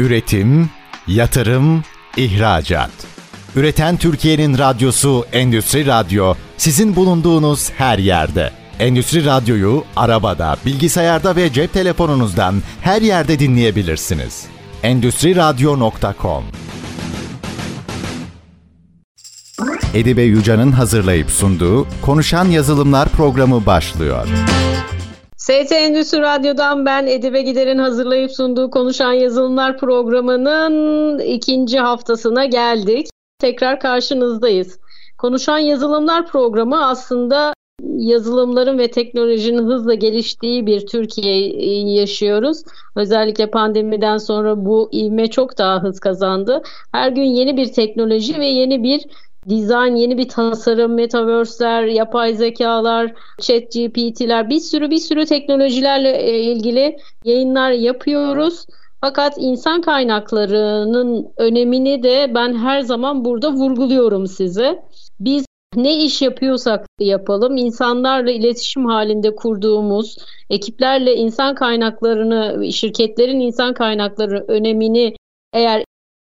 Üretim, yatırım, ihracat. Üreten Türkiye'nin radyosu Endüstri Radyo sizin bulunduğunuz her yerde. Endüstri Radyo'yu arabada, bilgisayarda ve cep telefonunuzdan her yerde dinleyebilirsiniz. Endüstri Radyo.com Edibe Yuca'nın hazırlayıp sunduğu Konuşan Yazılımlar programı başlıyor. ST Endüstri Radyo'dan ben Edibe Gider'in hazırlayıp sunduğu Konuşan Yazılımlar programının ikinci haftasına geldik. Tekrar karşınızdayız. Konuşan Yazılımlar programı aslında yazılımların ve teknolojinin hızla geliştiği bir Türkiye yaşıyoruz. Özellikle pandemiden sonra bu ivme çok daha hız kazandı. Her gün yeni bir teknoloji ve yeni bir dizayn, yeni bir tasarım, metaverse'ler, yapay zekalar, chat GPT'ler bir sürü bir sürü teknolojilerle e, ilgili yayınlar yapıyoruz. Fakat insan kaynaklarının önemini de ben her zaman burada vurguluyorum size. Biz ne iş yapıyorsak yapalım, insanlarla iletişim halinde kurduğumuz, ekiplerle insan kaynaklarını, şirketlerin insan kaynakları önemini eğer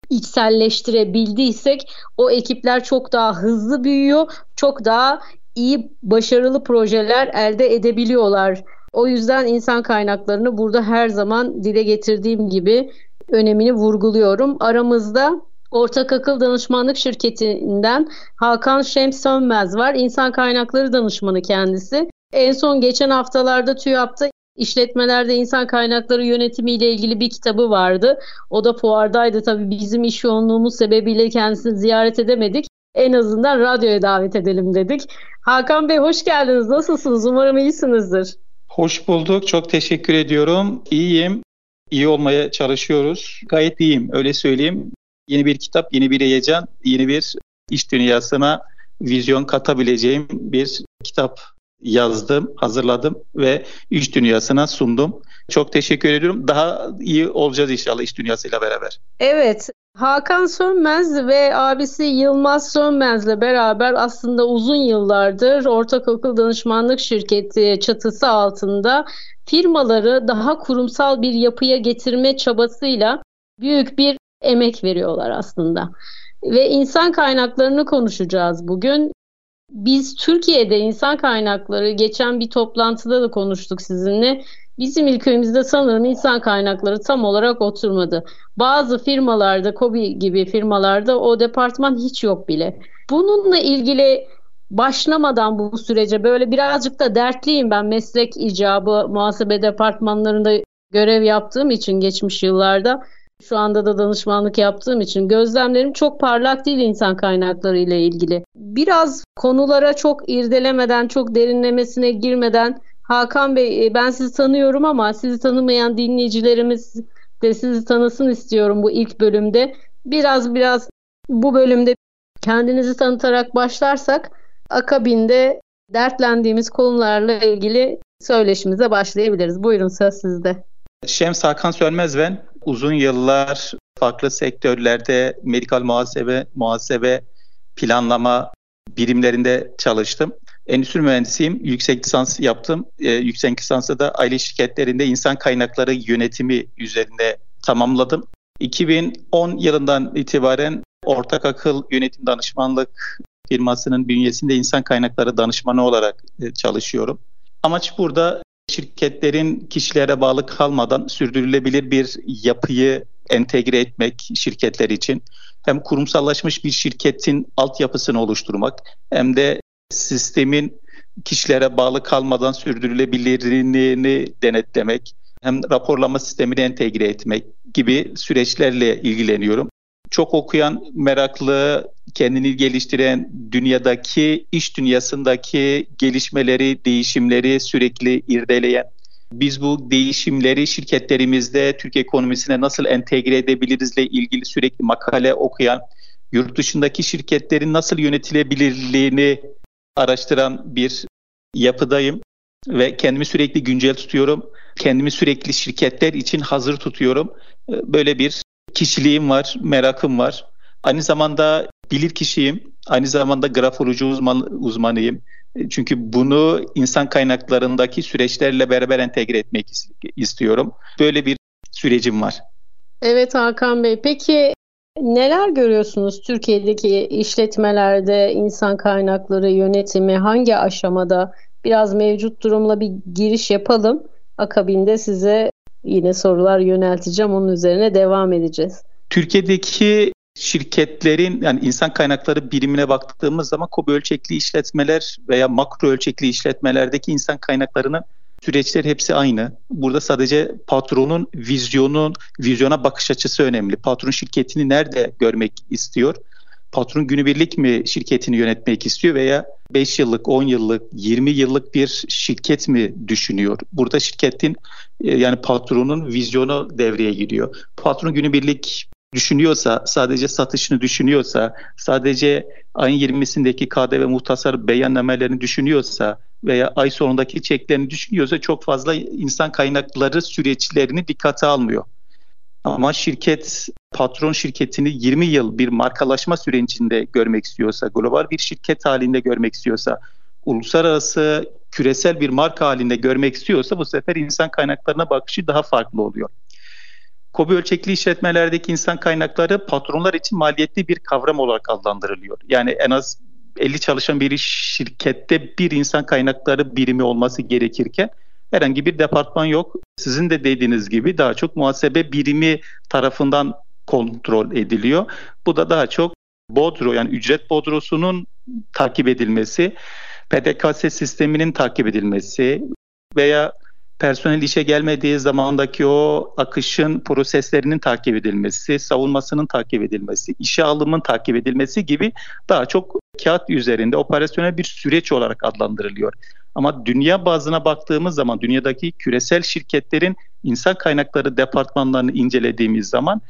içselleştirebildiysek o ekipler çok daha hızlı büyüyor, çok daha iyi başarılı projeler elde edebiliyorlar. O yüzden insan kaynaklarını burada her zaman dile getirdiğim gibi önemini vurguluyorum. Aramızda Ortak Akıl Danışmanlık Şirketi'nden Hakan Şems Sönmez var. İnsan kaynakları danışmanı kendisi. En son geçen haftalarda TÜYAP'ta işletmelerde insan kaynakları yönetimi ile ilgili bir kitabı vardı. O da fuardaydı tabii bizim iş yoğunluğumuz sebebiyle kendisini ziyaret edemedik. En azından radyoya davet edelim dedik. Hakan Bey hoş geldiniz. Nasılsınız? Umarım iyisinizdir. Hoş bulduk. Çok teşekkür ediyorum. İyiyim. İyi olmaya çalışıyoruz. Gayet iyiyim. Öyle söyleyeyim. Yeni bir kitap, yeni bir heyecan, yeni bir iş dünyasına vizyon katabileceğim bir kitap yazdım, hazırladım ve iş dünyasına sundum. Çok teşekkür ediyorum. Daha iyi olacağız inşallah iş dünyasıyla beraber. Evet, Hakan Sönmez ve abisi Yılmaz Sönmez'le beraber aslında uzun yıllardır Ortak Akıl Danışmanlık Şirketi çatısı altında firmaları daha kurumsal bir yapıya getirme çabasıyla büyük bir emek veriyorlar aslında. Ve insan kaynaklarını konuşacağız bugün. Biz Türkiye'de insan kaynakları geçen bir toplantıda da konuştuk sizinle. Bizim ülkemizde sanırım insan kaynakları tam olarak oturmadı. Bazı firmalarda, Kobi gibi firmalarda o departman hiç yok bile. Bununla ilgili başlamadan bu sürece böyle birazcık da dertliyim ben meslek icabı muhasebe departmanlarında görev yaptığım için geçmiş yıllarda. Şu anda da danışmanlık yaptığım için gözlemlerim çok parlak değil insan kaynakları ile ilgili. Biraz konulara çok irdelemeden, çok derinlemesine girmeden Hakan Bey e, ben sizi tanıyorum ama sizi tanımayan dinleyicilerimiz de sizi tanısın istiyorum bu ilk bölümde. Biraz biraz bu bölümde kendinizi tanıtarak başlarsak akabinde dertlendiğimiz konularla ilgili söyleşimize başlayabiliriz. Buyurun söz sizde. Şems Hakan Sönmez ben. Uzun yıllar farklı sektörlerde medikal muhasebe, muhasebe, planlama birimlerinde çalıştım. Endüstri mühendisiyim. Yüksek lisans yaptım. Ee, yüksek lisansı da aile şirketlerinde insan kaynakları yönetimi üzerinde tamamladım. 2010 yılından itibaren Ortak Akıl Yönetim Danışmanlık firmasının bünyesinde insan kaynakları danışmanı olarak e, çalışıyorum. Amaç burada şirketlerin kişilere bağlı kalmadan sürdürülebilir bir yapıyı entegre etmek şirketler için hem kurumsallaşmış bir şirketin altyapısını oluşturmak hem de sistemin kişilere bağlı kalmadan sürdürülebilirliğini denetlemek hem raporlama sistemini entegre etmek gibi süreçlerle ilgileniyorum. Çok okuyan, meraklı, kendini geliştiren dünyadaki, iş dünyasındaki gelişmeleri, değişimleri sürekli irdeleyen, biz bu değişimleri şirketlerimizde Türkiye ekonomisine nasıl entegre edebilirizle ilgili sürekli makale okuyan, yurt dışındaki şirketlerin nasıl yönetilebilirliğini araştıran bir yapıdayım ve kendimi sürekli güncel tutuyorum. Kendimi sürekli şirketler için hazır tutuyorum. Böyle bir kişiliğim var, merakım var. Aynı zamanda bilir kişiyim. Aynı zamanda grafoloji uzman, uzmanıyım. Çünkü bunu insan kaynaklarındaki süreçlerle beraber entegre etmek istiyorum. Böyle bir sürecim var. Evet Hakan Bey. Peki neler görüyorsunuz Türkiye'deki işletmelerde insan kaynakları yönetimi hangi aşamada? Biraz mevcut durumla bir giriş yapalım. Akabinde size yine sorular yönelteceğim. Onun üzerine devam edeceğiz. Türkiye'deki şirketlerin yani insan kaynakları birimine baktığımız zaman KOBİ ölçekli işletmeler veya makro ölçekli işletmelerdeki insan kaynaklarının süreçleri hepsi aynı. Burada sadece patronun vizyonun vizyona bakış açısı önemli. Patron şirketini nerede görmek istiyor? Patron günübirlik mi şirketini yönetmek istiyor veya 5 yıllık, 10 yıllık, 20 yıllık bir şirket mi düşünüyor? Burada şirketin e, yani patronun vizyonu devreye giriyor. Patron günübirlik düşünüyorsa, sadece satışını düşünüyorsa, sadece ayın 20'sindeki KDV muhtasar beyannamelerini düşünüyorsa veya ay sonundaki çeklerini düşünüyorsa çok fazla insan kaynakları süreçlerini dikkate almıyor. Ama şirket patron şirketini 20 yıl bir markalaşma sürecinde görmek istiyorsa, global bir şirket halinde görmek istiyorsa, uluslararası küresel bir marka halinde görmek istiyorsa bu sefer insan kaynaklarına bakışı daha farklı oluyor. KOBİ ölçekli işletmelerdeki insan kaynakları patronlar için maliyetli bir kavram olarak adlandırılıyor. Yani en az 50 çalışan bir şirkette bir insan kaynakları birimi olması gerekirken herhangi bir departman yok. Sizin de dediğiniz gibi daha çok muhasebe birimi tarafından kontrol ediliyor. Bu da daha çok bodro yani ücret bodrosunun takip edilmesi, PDKS sisteminin takip edilmesi veya personel işe gelmediği zamandaki o akışın proseslerinin takip edilmesi, savunmasının takip edilmesi, işe alımın takip edilmesi gibi daha çok kağıt üzerinde operasyonel bir süreç olarak adlandırılıyor. Ama dünya bazına baktığımız zaman dünyadaki küresel şirketlerin insan kaynakları departmanlarını incelediğimiz zaman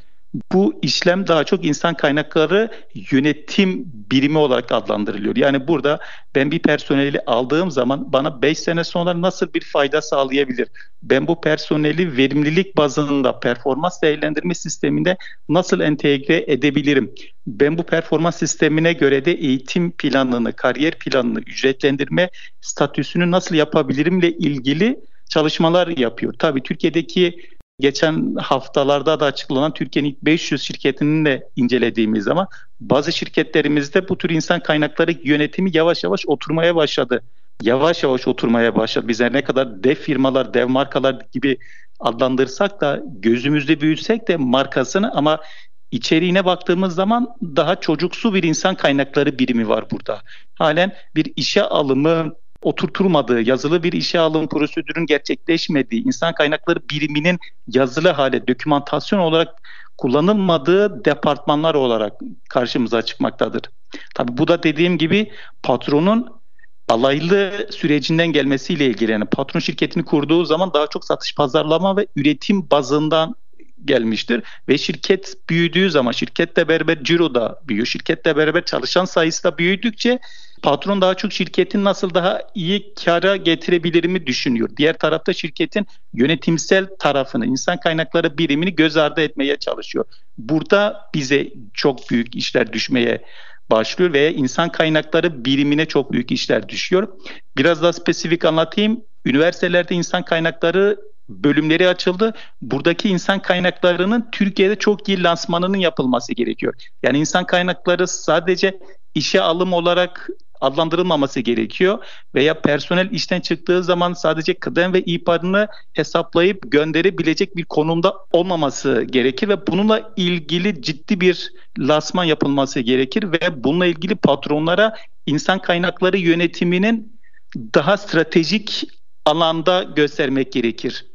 bu işlem daha çok insan kaynakları yönetim birimi olarak adlandırılıyor. Yani burada ben bir personeli aldığım zaman bana 5 sene sonra nasıl bir fayda sağlayabilir? Ben bu personeli verimlilik bazında performans değerlendirme sisteminde nasıl entegre edebilirim? Ben bu performans sistemine göre de eğitim planını, kariyer planını, ücretlendirme statüsünü nasıl yapabilirimle ilgili çalışmalar yapıyor. Tabii Türkiye'deki geçen haftalarda da açıklanan Türkiye'nin ilk 500 şirketini de incelediğimiz zaman bazı şirketlerimizde bu tür insan kaynakları yönetimi yavaş yavaş oturmaya başladı. Yavaş yavaş oturmaya başladı. Bizler ne kadar dev firmalar, dev markalar gibi adlandırsak da gözümüzde büyütsek de markasını ama içeriğine baktığımız zaman daha çocuksu bir insan kaynakları birimi var burada. Halen bir işe alımı oturtulmadığı, yazılı bir işe alım prosedürün gerçekleşmediği, insan kaynakları biriminin yazılı hale, dokümantasyon olarak kullanılmadığı departmanlar olarak karşımıza çıkmaktadır. Tabi bu da dediğim gibi patronun alaylı sürecinden gelmesiyle ilgili. Yani patron şirketini kurduğu zaman daha çok satış pazarlama ve üretim bazından gelmiştir ve şirket büyüdüğü zaman şirketle beraber ciro da büyüyor. Şirketle beraber çalışan sayısı da büyüdükçe patron daha çok şirketin nasıl daha iyi kara getirebilirimi düşünüyor. Diğer tarafta şirketin yönetimsel tarafını, insan kaynakları birimini göz ardı etmeye çalışıyor. Burada bize çok büyük işler düşmeye başlıyor veya insan kaynakları birimine çok büyük işler düşüyor. Biraz daha spesifik anlatayım. Üniversitelerde insan kaynakları bölümleri açıldı. Buradaki insan kaynaklarının Türkiye'de çok iyi lansmanının yapılması gerekiyor. Yani insan kaynakları sadece işe alım olarak adlandırılmaması gerekiyor veya personel işten çıktığı zaman sadece kıdem ve iparını hesaplayıp gönderebilecek bir konumda olmaması gerekir ve bununla ilgili ciddi bir lasman yapılması gerekir ve bununla ilgili patronlara insan kaynakları yönetiminin daha stratejik alanda göstermek gerekir.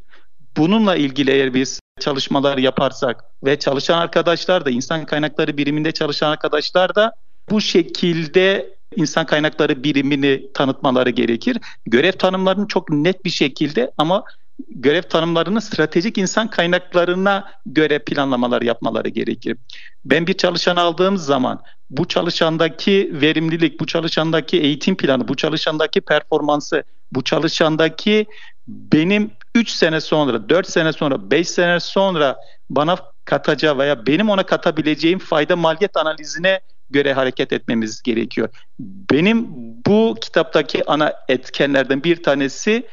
Bununla ilgili eğer biz çalışmalar yaparsak ve çalışan arkadaşlar da insan kaynakları biriminde çalışan arkadaşlar da bu şekilde insan kaynakları birimini tanıtmaları gerekir. Görev tanımlarını çok net bir şekilde ama görev tanımlarını stratejik insan kaynaklarına göre planlamalar yapmaları gerekir. Ben bir çalışan aldığım zaman bu çalışandaki verimlilik, bu çalışandaki eğitim planı, bu çalışandaki performansı, bu çalışandaki benim 3 sene sonra, 4 sene sonra, 5 sene sonra bana katacağı veya benim ona katabileceğim fayda maliyet analizine göre hareket etmemiz gerekiyor. Benim bu kitaptaki ana etkenlerden bir tanesi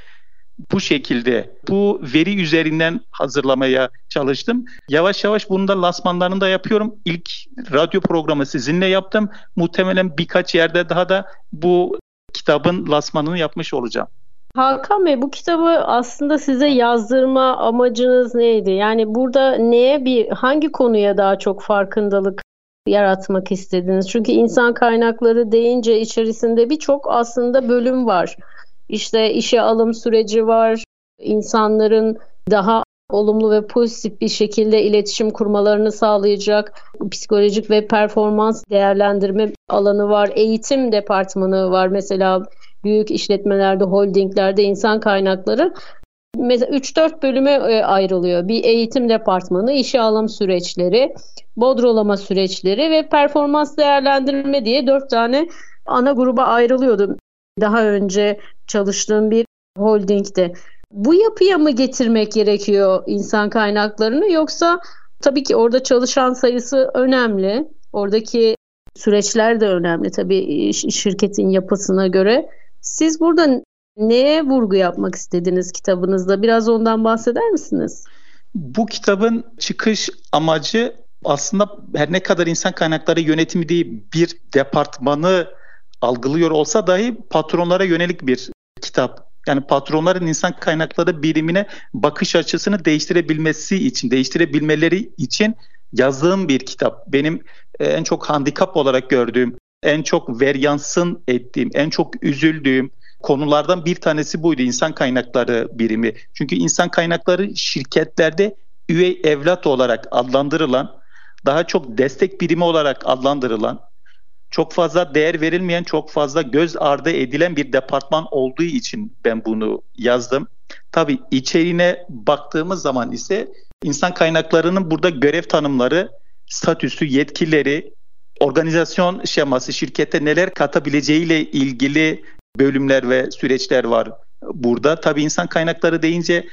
bu şekilde bu veri üzerinden hazırlamaya çalıştım. Yavaş yavaş bunu da lansmanlarını da yapıyorum. İlk radyo programı sizinle yaptım. Muhtemelen birkaç yerde daha da bu kitabın lansmanını yapmış olacağım. Hakan Bey bu kitabı aslında size yazdırma amacınız neydi? Yani burada neye bir hangi konuya daha çok farkındalık yaratmak istediniz? Çünkü insan kaynakları deyince içerisinde birçok aslında bölüm var. İşte işe alım süreci var. İnsanların daha olumlu ve pozitif bir şekilde iletişim kurmalarını sağlayacak psikolojik ve performans değerlendirme alanı var. Eğitim departmanı var. Mesela büyük işletmelerde, holdinglerde insan kaynakları mesela 3-4 bölüme e, ayrılıyor. Bir eğitim departmanı, işe alım süreçleri, bodrolama süreçleri ve performans değerlendirme diye 4 tane ana gruba ayrılıyordu. Daha önce çalıştığım bir holdingde. Bu yapıya mı getirmek gerekiyor insan kaynaklarını yoksa tabii ki orada çalışan sayısı önemli. Oradaki süreçler de önemli tabii şirketin yapısına göre. Siz burada neye vurgu yapmak istediniz kitabınızda? Biraz ondan bahseder misiniz? Bu kitabın çıkış amacı aslında her ne kadar insan kaynakları yönetimi değil bir departmanı algılıyor olsa dahi patronlara yönelik bir kitap. Yani patronların insan kaynakları birimine bakış açısını değiştirebilmesi için, değiştirebilmeleri için yazdığım bir kitap. Benim e, en çok handikap olarak gördüğüm en çok veryansın ettiğim, en çok üzüldüğüm konulardan bir tanesi buydu insan kaynakları birimi. Çünkü insan kaynakları şirketlerde üye evlat olarak adlandırılan, daha çok destek birimi olarak adlandırılan, çok fazla değer verilmeyen, çok fazla göz ardı edilen bir departman olduğu için ben bunu yazdım. Tabii içeriğine baktığımız zaman ise insan kaynaklarının burada görev tanımları, statüsü, yetkileri, organizasyon şeması şirkete neler katabileceğiyle ilgili bölümler ve süreçler var burada. Tabii insan kaynakları deyince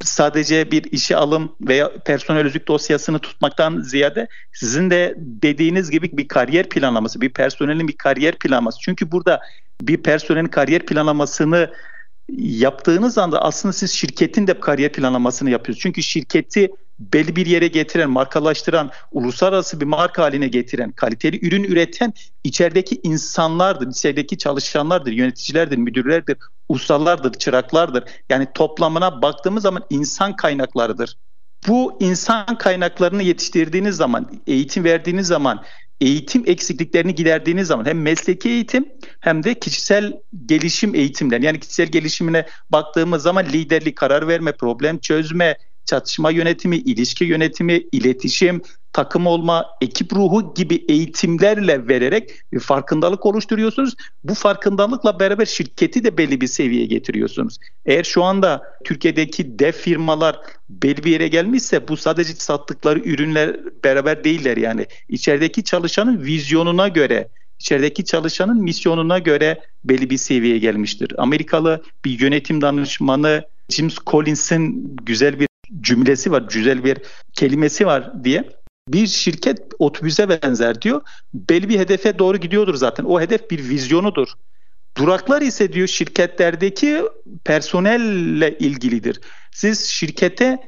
sadece bir işe alım veya personel özlük dosyasını tutmaktan ziyade sizin de dediğiniz gibi bir kariyer planlaması, bir personelin bir kariyer planlaması. Çünkü burada bir personelin kariyer planlamasını yaptığınız anda aslında siz şirketin de kariyer planlamasını yapıyorsunuz. Çünkü şirketi belli bir yere getiren, markalaştıran, uluslararası bir marka haline getiren, kaliteli ürün üreten içerideki insanlardır, içerideki çalışanlardır, yöneticilerdir, müdürlerdir, ustalardır, çıraklardır. Yani toplamına baktığımız zaman insan kaynaklarıdır. Bu insan kaynaklarını yetiştirdiğiniz zaman, eğitim verdiğiniz zaman, eğitim eksikliklerini giderdiğiniz zaman hem mesleki eğitim hem de kişisel gelişim eğitimler yani kişisel gelişimine baktığımız zaman liderlik, karar verme, problem çözme, çatışma yönetimi, ilişki yönetimi, iletişim, takım olma, ekip ruhu gibi eğitimlerle vererek bir farkındalık oluşturuyorsunuz. Bu farkındalıkla beraber şirketi de belli bir seviyeye getiriyorsunuz. Eğer şu anda Türkiye'deki dev firmalar belli bir yere gelmişse bu sadece sattıkları ürünler beraber değiller yani. İçerideki çalışanın vizyonuna göre içerideki çalışanın misyonuna göre belli bir seviyeye gelmiştir. Amerikalı bir yönetim danışmanı James Collins'in güzel bir cümlesi var, güzel bir kelimesi var diye. Bir şirket otobüse benzer diyor. Belli bir hedefe doğru gidiyordur zaten. O hedef bir vizyonudur. Duraklar ise diyor şirketlerdeki personelle ilgilidir. Siz şirkete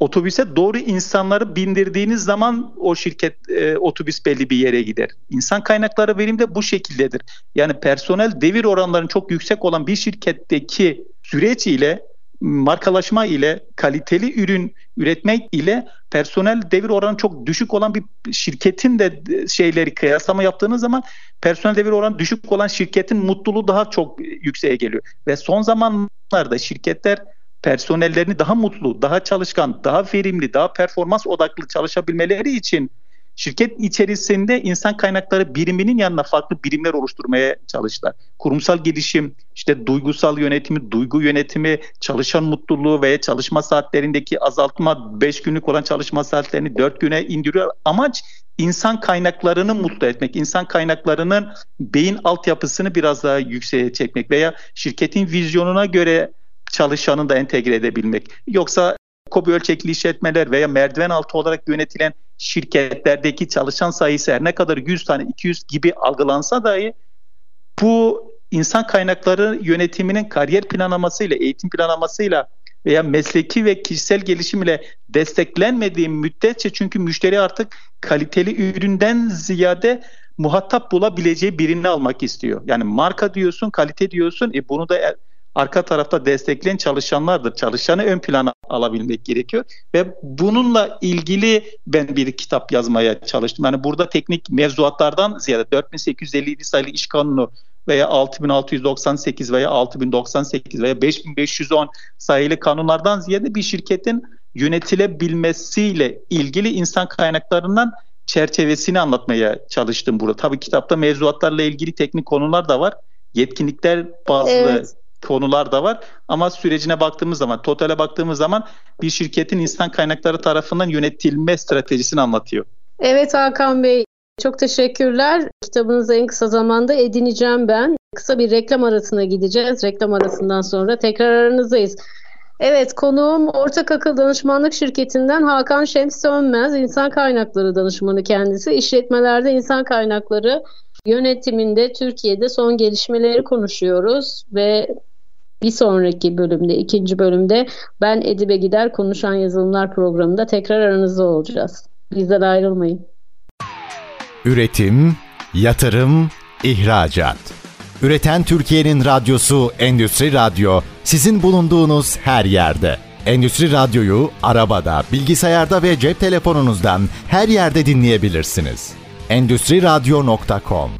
otobüse doğru insanları bindirdiğiniz zaman o şirket e, otobüs belli bir yere gider. İnsan kaynakları benim de bu şekildedir. Yani personel devir oranlarının çok yüksek olan bir şirketteki süreç ile markalaşma ile kaliteli ürün üretmek ile personel devir oranı çok düşük olan bir şirketin de şeyleri kıyaslama yaptığınız zaman personel devir oranı düşük olan şirketin mutluluğu daha çok yükseğe geliyor. Ve son zamanlarda şirketler personellerini daha mutlu, daha çalışkan, daha verimli, daha performans odaklı çalışabilmeleri için Şirket içerisinde insan kaynakları biriminin yanına farklı birimler oluşturmaya çalıştılar. Kurumsal gelişim, işte duygusal yönetimi, duygu yönetimi, çalışan mutluluğu veya çalışma saatlerindeki azaltma 5 günlük olan çalışma saatlerini 4 güne indiriyor. Amaç insan kaynaklarını mutlu etmek, insan kaynaklarının beyin altyapısını biraz daha yükseğe çekmek veya şirketin vizyonuna göre çalışanı da entegre edebilmek. Yoksa kobi ölçekli işletmeler veya merdiven altı olarak yönetilen şirketlerdeki çalışan sayısı her ne kadar 100 tane 200 gibi algılansa dahi bu insan kaynakları yönetiminin kariyer planlamasıyla, eğitim planlamasıyla veya mesleki ve kişisel gelişim ile desteklenmediği müddetçe çünkü müşteri artık kaliteli üründen ziyade muhatap bulabileceği birini almak istiyor. Yani marka diyorsun, kalite diyorsun. E bunu da arka tarafta destekleyen çalışanlardır. Çalışanı ön plana alabilmek gerekiyor ve bununla ilgili ben bir kitap yazmaya çalıştım. Yani burada teknik mevzuatlardan ziyade 4857 sayılı iş kanunu veya 6698 veya 6098 veya 5510 sayılı kanunlardan ziyade bir şirketin yönetilebilmesiyle ilgili insan kaynaklarından çerçevesini anlatmaya çalıştım burada. Tabii kitapta mevzuatlarla ilgili teknik konular da var. Yetkinlikler bazı evet. Konular da var. Ama sürecine baktığımız zaman, totale baktığımız zaman bir şirketin insan kaynakları tarafından yönetilme stratejisini anlatıyor. Evet Hakan Bey, çok teşekkürler. Kitabınızı en kısa zamanda edineceğim ben. Kısa bir reklam arasına gideceğiz. Reklam arasından sonra tekrar aranızdayız. Evet konuğum Ortak Akıl Danışmanlık Şirketi'nden Hakan Şems Sönmez, insan kaynakları danışmanı kendisi. İşletmelerde insan kaynakları yönetiminde Türkiye'de son gelişmeleri konuşuyoruz ve bir sonraki bölümde, ikinci bölümde ben Edibe Gider Konuşan Yazılımlar programında tekrar aranızda olacağız. Bizden ayrılmayın. Üretim, yatırım, ihracat. Üreten Türkiye'nin radyosu Endüstri Radyo sizin bulunduğunuz her yerde. Endüstri Radyo'yu arabada, bilgisayarda ve cep telefonunuzdan her yerde dinleyebilirsiniz. Endüstri Radyo.com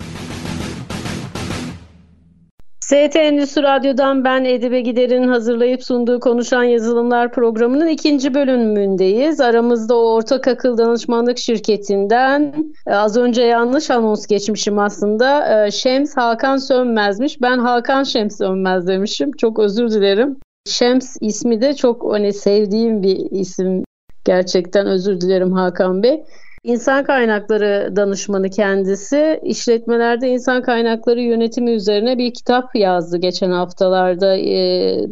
ST Endüstri Radyo'dan ben Edibe Gider'in hazırlayıp sunduğu Konuşan Yazılımlar programının ikinci bölümündeyiz. Aramızda o ortak akıl danışmanlık şirketinden e, az önce yanlış anons geçmişim aslında. E, Şems Hakan Sönmez'miş. Ben Hakan Şems Sönmez demişim. Çok özür dilerim. Şems ismi de çok hani sevdiğim bir isim. Gerçekten özür dilerim Hakan Bey. İnsan kaynakları danışmanı kendisi. İşletmelerde insan kaynakları yönetimi üzerine bir kitap yazdı geçen haftalarda e,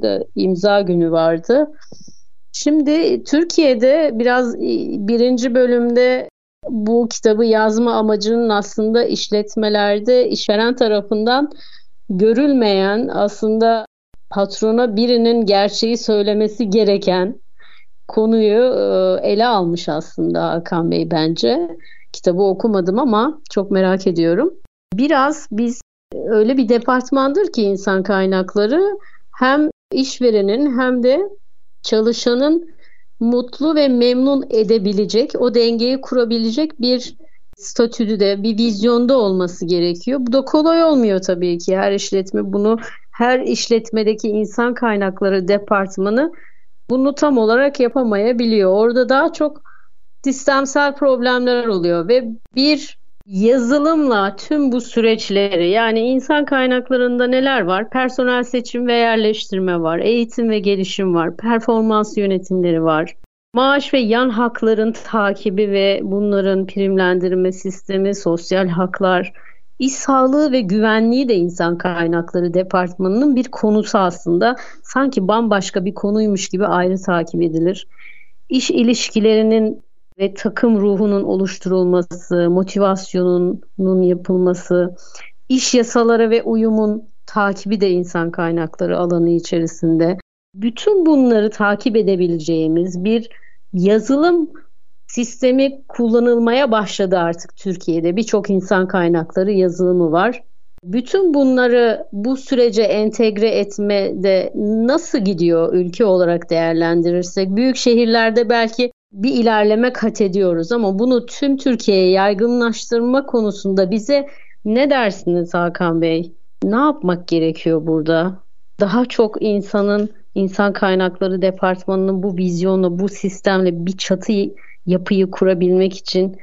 da imza günü vardı. Şimdi Türkiye'de biraz e, birinci bölümde bu kitabı yazma amacının aslında işletmelerde işveren tarafından görülmeyen aslında patrona birinin gerçeği söylemesi gereken konuyu e, ele almış aslında Hakan Bey bence. Kitabı okumadım ama çok merak ediyorum. Biraz biz öyle bir departmandır ki insan kaynakları hem işverenin hem de çalışanın mutlu ve memnun edebilecek, o dengeyi kurabilecek bir statüde, bir vizyonda olması gerekiyor. Bu da kolay olmuyor tabii ki. Her işletme bunu, her işletmedeki insan kaynakları departmanı bunu tam olarak yapamayabiliyor. Orada daha çok sistemsel problemler oluyor ve bir yazılımla tüm bu süreçleri yani insan kaynaklarında neler var? Personel seçim ve yerleştirme var, eğitim ve gelişim var, performans yönetimleri var. Maaş ve yan hakların takibi ve bunların primlendirme sistemi, sosyal haklar, İş sağlığı ve güvenliği de insan kaynakları departmanının bir konusu aslında. Sanki bambaşka bir konuymuş gibi ayrı takip edilir. İş ilişkilerinin ve takım ruhunun oluşturulması, motivasyonunun yapılması, iş yasaları ve uyumun takibi de insan kaynakları alanı içerisinde. Bütün bunları takip edebileceğimiz bir yazılım sistemi kullanılmaya başladı artık Türkiye'de. Birçok insan kaynakları yazılımı var. Bütün bunları bu sürece entegre etmede nasıl gidiyor ülke olarak değerlendirirsek? Büyük şehirlerde belki bir ilerleme kat ediyoruz ama bunu tüm Türkiye'ye yaygınlaştırma konusunda bize ne dersiniz Hakan Bey? Ne yapmak gerekiyor burada? Daha çok insanın insan kaynakları departmanının bu vizyonla, bu sistemle bir çatı yapıyı kurabilmek için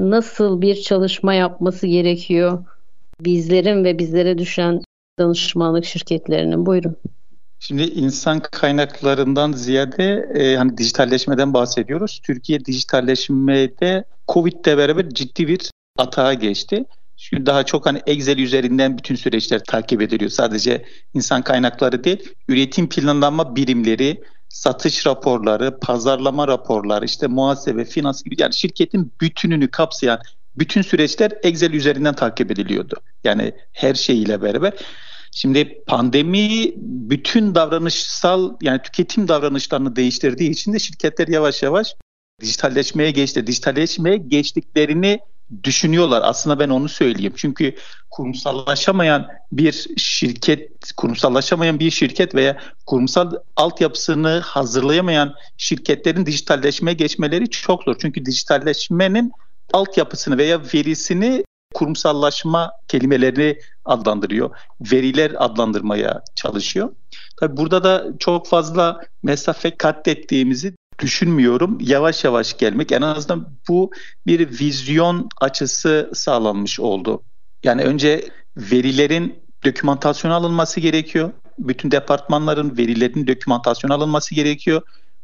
nasıl bir çalışma yapması gerekiyor bizlerin ve bizlere düşen danışmanlık şirketlerinin? Buyurun. Şimdi insan kaynaklarından ziyade e, hani dijitalleşmeden bahsediyoruz. Türkiye dijitalleşmede Covid'le beraber ciddi bir atağa geçti. Çünkü daha çok hani Excel üzerinden bütün süreçler takip ediliyor. Sadece insan kaynakları değil, üretim planlama birimleri, satış raporları, pazarlama raporları, işte muhasebe, finans gibi yani şirketin bütününü kapsayan bütün süreçler Excel üzerinden takip ediliyordu. Yani her şeyiyle beraber. Şimdi pandemi bütün davranışsal yani tüketim davranışlarını değiştirdiği için de şirketler yavaş yavaş dijitalleşmeye geçti. Dijitalleşmeye geçtiklerini düşünüyorlar. Aslında ben onu söyleyeyim. Çünkü kurumsallaşamayan bir şirket, kurumsallaşamayan bir şirket veya kurumsal altyapısını hazırlayamayan şirketlerin dijitalleşmeye geçmeleri çok zor. Çünkü dijitalleşmenin altyapısını veya verisini kurumsallaşma kelimelerini adlandırıyor. Veriler adlandırmaya çalışıyor. Tabii burada da çok fazla mesafe kat ettiğimizi düşünmüyorum. Yavaş yavaş gelmek en azından bu bir vizyon açısı sağlanmış oldu. Yani önce verilerin dokümantasyona alınması gerekiyor. Bütün departmanların verilerin dokümantasyona alınması gerekiyor.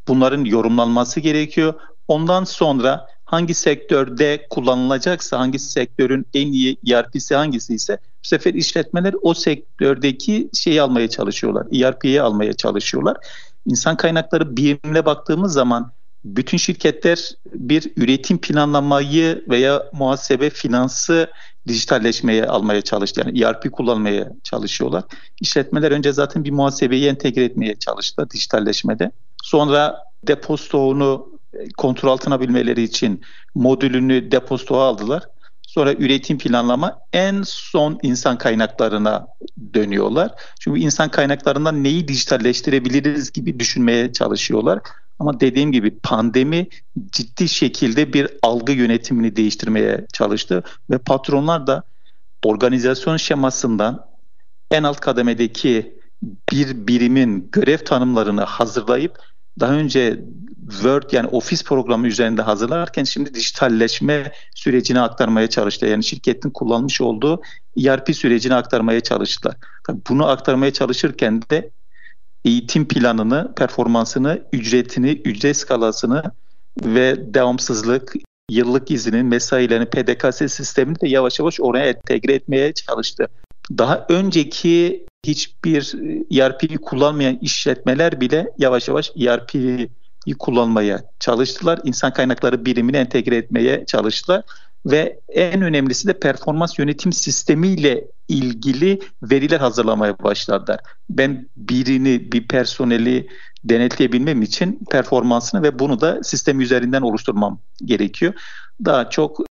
Bunların yorumlanması gerekiyor. Ondan sonra hangi sektörde kullanılacaksa, hangi sektörün en iyi ERP'si hangisi ise bu sefer işletmeler o sektördeki şeyi almaya çalışıyorlar. ERP'yi almaya çalışıyorlar. İnsan kaynakları birimine baktığımız zaman bütün şirketler bir üretim planlamayı veya muhasebe finansı dijitalleşmeye almaya çalıştı. Yani ERP kullanmaya çalışıyorlar. İşletmeler önce zaten bir muhasebeyi entegre etmeye çalıştılar dijitalleşmede. Sonra depo stoğunu kontrol altına bilmeleri için modülünü depo stoğa aldılar. Sonra üretim planlama en son insan kaynaklarına dönüyorlar. Çünkü insan kaynaklarından neyi dijitalleştirebiliriz gibi düşünmeye çalışıyorlar. Ama dediğim gibi pandemi ciddi şekilde bir algı yönetimini değiştirmeye çalıştı ve patronlar da organizasyon şemasından en alt kademedeki bir birimin görev tanımlarını hazırlayıp daha önce Word yani ofis programı üzerinde hazırlarken şimdi dijitalleşme sürecini aktarmaya çalıştı. Yani şirketin kullanmış olduğu ERP sürecini aktarmaya çalıştılar. Tabii bunu aktarmaya çalışırken de eğitim planını, performansını, ücretini, ücret skalasını ve devamsızlık, yıllık izinin, mesailerini, PDKS sistemini de yavaş yavaş oraya entegre etmeye çalıştı. Daha önceki hiçbir ERP'yi kullanmayan işletmeler bile yavaş yavaş ERP'yi kullanmaya çalıştılar. İnsan kaynakları birimini entegre etmeye çalıştılar ve en önemlisi de performans yönetim sistemiyle ilgili veriler hazırlamaya başladılar. Ben birini, bir personeli denetleyebilmem için performansını ve bunu da sistem üzerinden oluşturmam gerekiyor. Daha çok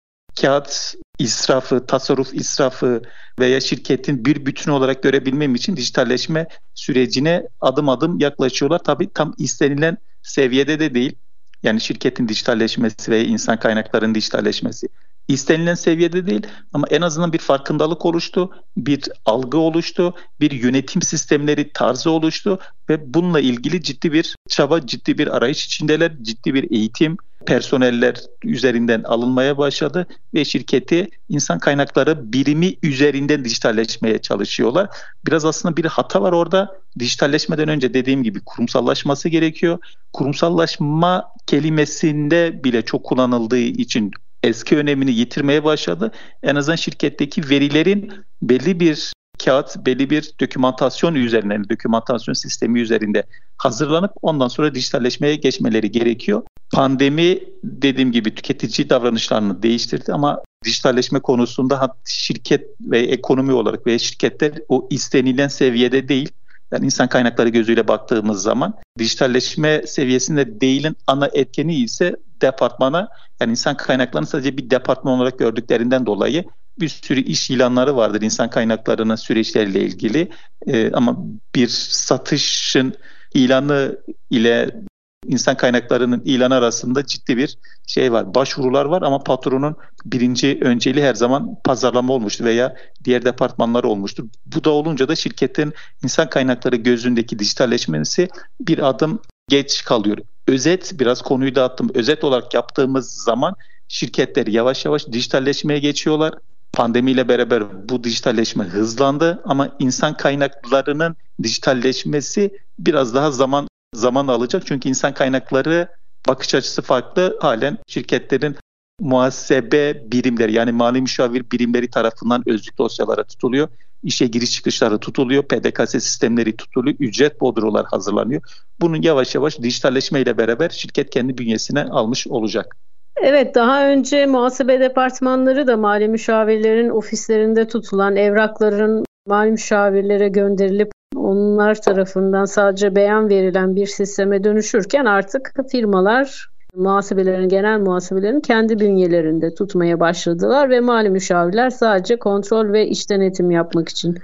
kağıt israfı, tasarruf israfı veya şirketin bir bütün olarak görebilmem için dijitalleşme sürecine adım adım yaklaşıyorlar. Tabii tam istenilen seviyede de değil. Yani şirketin dijitalleşmesi ve insan kaynaklarının dijitalleşmesi istenilen seviyede değil ama en azından bir farkındalık oluştu, bir algı oluştu, bir yönetim sistemleri tarzı oluştu ve bununla ilgili ciddi bir çaba, ciddi bir arayış içindeler, ciddi bir eğitim personeller üzerinden alınmaya başladı ve şirketi insan kaynakları birimi üzerinden dijitalleşmeye çalışıyorlar. Biraz aslında bir hata var orada. Dijitalleşmeden önce dediğim gibi kurumsallaşması gerekiyor. Kurumsallaşma kelimesinde bile çok kullanıldığı için eski önemini yitirmeye başladı. En azından şirketteki verilerin belli bir kağıt, belli bir dokümantasyon üzerinden, dokümantasyon sistemi üzerinde hazırlanıp ondan sonra dijitalleşmeye geçmeleri gerekiyor. Pandemi dediğim gibi tüketici davranışlarını değiştirdi ama dijitalleşme konusunda şirket ve ekonomi olarak veya şirketler o istenilen seviyede değil. Yani insan kaynakları gözüyle baktığımız zaman dijitalleşme seviyesinde değilin ana etkeni ise departmana yani insan kaynaklarını sadece bir departman olarak gördüklerinden dolayı bir sürü iş ilanları vardır insan kaynaklarının süreçleriyle ilgili. Ee, ama bir satışın ilanı ile insan kaynaklarının ilan arasında ciddi bir şey var. Başvurular var ama patronun birinci önceliği her zaman pazarlama olmuştur veya diğer departmanlar olmuştur. Bu da olunca da şirketin insan kaynakları gözündeki dijitalleşmesi bir adım geç kalıyor. Özet biraz konuyu dağıttım. Özet olarak yaptığımız zaman şirketler yavaş yavaş dijitalleşmeye geçiyorlar. Pandemiyle beraber bu dijitalleşme hızlandı ama insan kaynaklarının dijitalleşmesi biraz daha zaman zaman alacak. Çünkü insan kaynakları bakış açısı farklı. Halen şirketlerin muhasebe birimleri yani mali müşavir birimleri tarafından özlük dosyalara tutuluyor. İşe giriş çıkışları tutuluyor, PDKS sistemleri tutuluyor, ücret bodrolar hazırlanıyor. Bunun yavaş yavaş dijitalleşmeyle beraber şirket kendi bünyesine almış olacak. Evet daha önce muhasebe departmanları da mali müşavirlerin ofislerinde tutulan evrakların mali müşavirlere gönderilip onlar tarafından sadece beyan verilen bir sisteme dönüşürken artık firmalar muhasebelerin, genel muhasebelerin kendi bünyelerinde tutmaya başladılar ve mali müşavirler sadece kontrol ve iş denetim yapmak için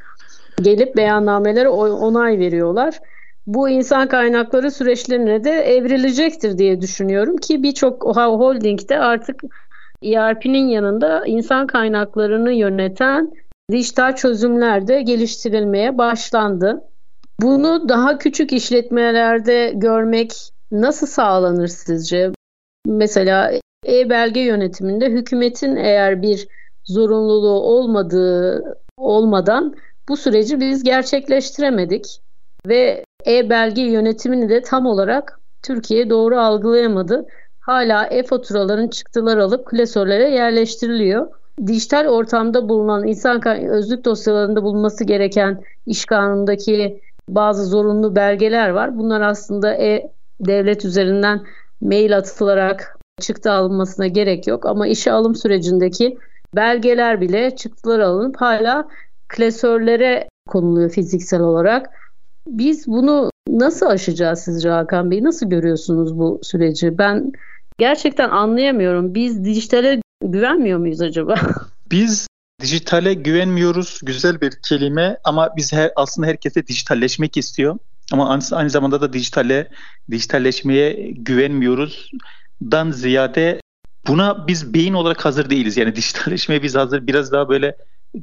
gelip beyannamelere onay veriyorlar. Bu insan kaynakları süreçlerine de evrilecektir diye düşünüyorum ki birçok holdingde artık ERP'nin yanında insan kaynaklarını yöneten dijital çözümler de geliştirilmeye başlandı. Bunu daha küçük işletmelerde görmek nasıl sağlanır sizce? Mesela e-belge yönetiminde hükümetin eğer bir zorunluluğu olmadığı olmadan bu süreci biz gerçekleştiremedik ve e-belge yönetimini de tam olarak Türkiye doğru algılayamadı. Hala e-faturaların çıktılar alıp klasörlere yerleştiriliyor. Dijital ortamda bulunan insan özlük dosyalarında bulunması gereken iş kanunundaki bazı zorunlu belgeler var. Bunlar aslında e-devlet üzerinden mail atılarak çıktı alınmasına gerek yok ama işe alım sürecindeki belgeler bile çıktılar alınıp hala klasörlere konuluyor fiziksel olarak. Biz bunu nasıl aşacağız sizce Hakan Bey? Nasıl görüyorsunuz bu süreci? Ben gerçekten anlayamıyorum. Biz dijitale güvenmiyor muyuz acaba? Biz dijitale güvenmiyoruz. Güzel bir kelime ama biz her, aslında herkese dijitalleşmek istiyor. Ama aynı, aynı zamanda da dijitale, dijitalleşmeye güvenmiyoruz. Dan ziyade buna biz beyin olarak hazır değiliz. Yani dijitalleşmeye biz hazır biraz daha böyle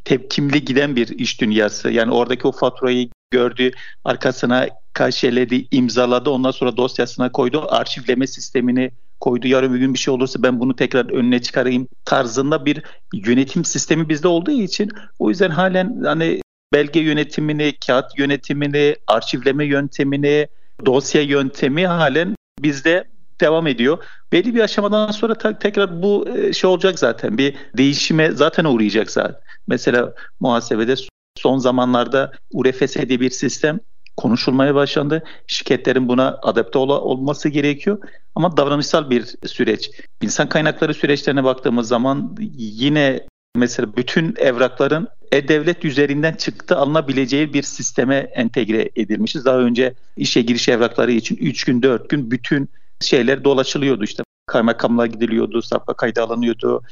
tepkimli giden bir iş dünyası. Yani oradaki o faturayı gördü, arkasına kaşeledi, imzaladı, ondan sonra dosyasına koydu, arşivleme sistemini koydu. Yarın bir gün bir şey olursa ben bunu tekrar önüne çıkarayım tarzında bir yönetim sistemi bizde olduğu için o yüzden halen hani belge yönetimini, kağıt yönetimini, arşivleme yöntemini, dosya yöntemi halen bizde devam ediyor. Belli bir aşamadan sonra tekrar bu e, şey olacak zaten. Bir değişime zaten uğrayacak zaten. Mesela muhasebede son zamanlarda URFS diye bir sistem konuşulmaya başlandı. Şirketlerin buna adapte ol- olması gerekiyor. Ama davranışsal bir süreç. İnsan kaynakları süreçlerine baktığımız zaman yine mesela bütün evrakların e-devlet üzerinden çıktı alınabileceği bir sisteme entegre edilmişiz. Daha önce işe giriş evrakları için 3 gün 4 gün bütün şeyler dolaşılıyordu işte kaymakamlığa gidiliyordu, sapka kaydı alınıyordu,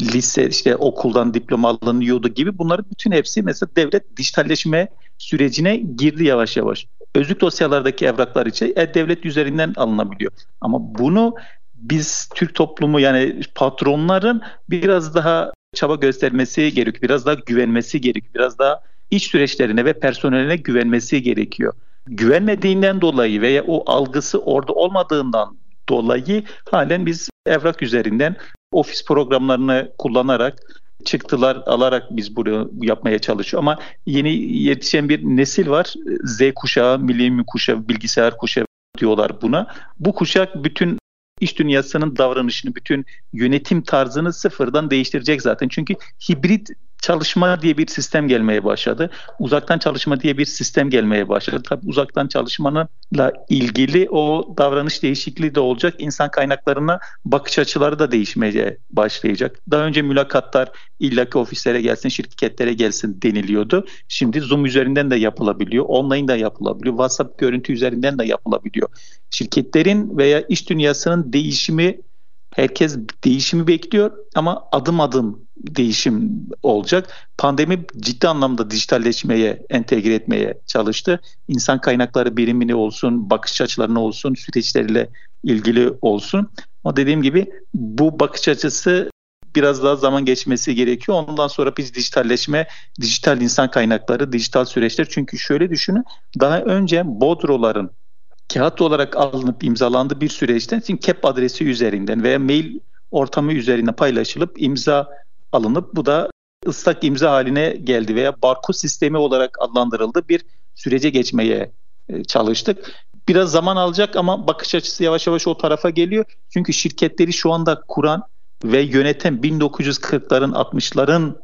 lise işte okuldan diploma alınıyordu gibi bunların bütün hepsi mesela devlet dijitalleşme sürecine girdi yavaş yavaş. Özlük dosyalardaki evraklar için e-devlet üzerinden alınabiliyor. Ama bunu biz Türk toplumu yani patronların biraz daha çaba göstermesi gerekiyor. Biraz daha güvenmesi gerekiyor. Biraz daha iş süreçlerine ve personeline güvenmesi gerekiyor. Güvenmediğinden dolayı veya o algısı orada olmadığından dolayı halen biz evrak üzerinden ofis programlarını kullanarak çıktılar alarak biz bunu yapmaya çalışıyor ama yeni yetişen bir nesil var. Z kuşağı, milenyum kuşağı, bilgisayar kuşağı diyorlar buna. Bu kuşak bütün iş dünyasının davranışını, bütün yönetim tarzını sıfırdan değiştirecek zaten. Çünkü hibrit çalışma diye bir sistem gelmeye başladı. Uzaktan çalışma diye bir sistem gelmeye başladı. Tabii uzaktan çalışmanınla ilgili o davranış değişikliği de olacak. İnsan kaynaklarına bakış açıları da değişmeye başlayacak. Daha önce mülakatlar illaki ofislere gelsin, şirketlere gelsin deniliyordu. Şimdi Zoom üzerinden de yapılabiliyor, online da yapılabiliyor, WhatsApp görüntü üzerinden de yapılabiliyor. Şirketlerin veya iş dünyasının değişimi Herkes değişimi bekliyor ama adım adım değişim olacak. Pandemi ciddi anlamda dijitalleşmeye, entegre etmeye çalıştı. İnsan kaynakları birimini olsun, bakış açılarına olsun, süreçleriyle ilgili olsun. Ama dediğim gibi bu bakış açısı biraz daha zaman geçmesi gerekiyor. Ondan sonra biz dijitalleşme, dijital insan kaynakları, dijital süreçler. Çünkü şöyle düşünün, daha önce bodroların kağıt olarak alınıp imzalandığı bir süreçten şimdi KEP adresi üzerinden veya mail ortamı üzerinden paylaşılıp imza alınıp bu da ıslak imza haline geldi veya barkod sistemi olarak adlandırıldı bir sürece geçmeye e, çalıştık. Biraz zaman alacak ama bakış açısı yavaş yavaş o tarafa geliyor. Çünkü şirketleri şu anda kuran ve yöneten 1940'ların 60'ların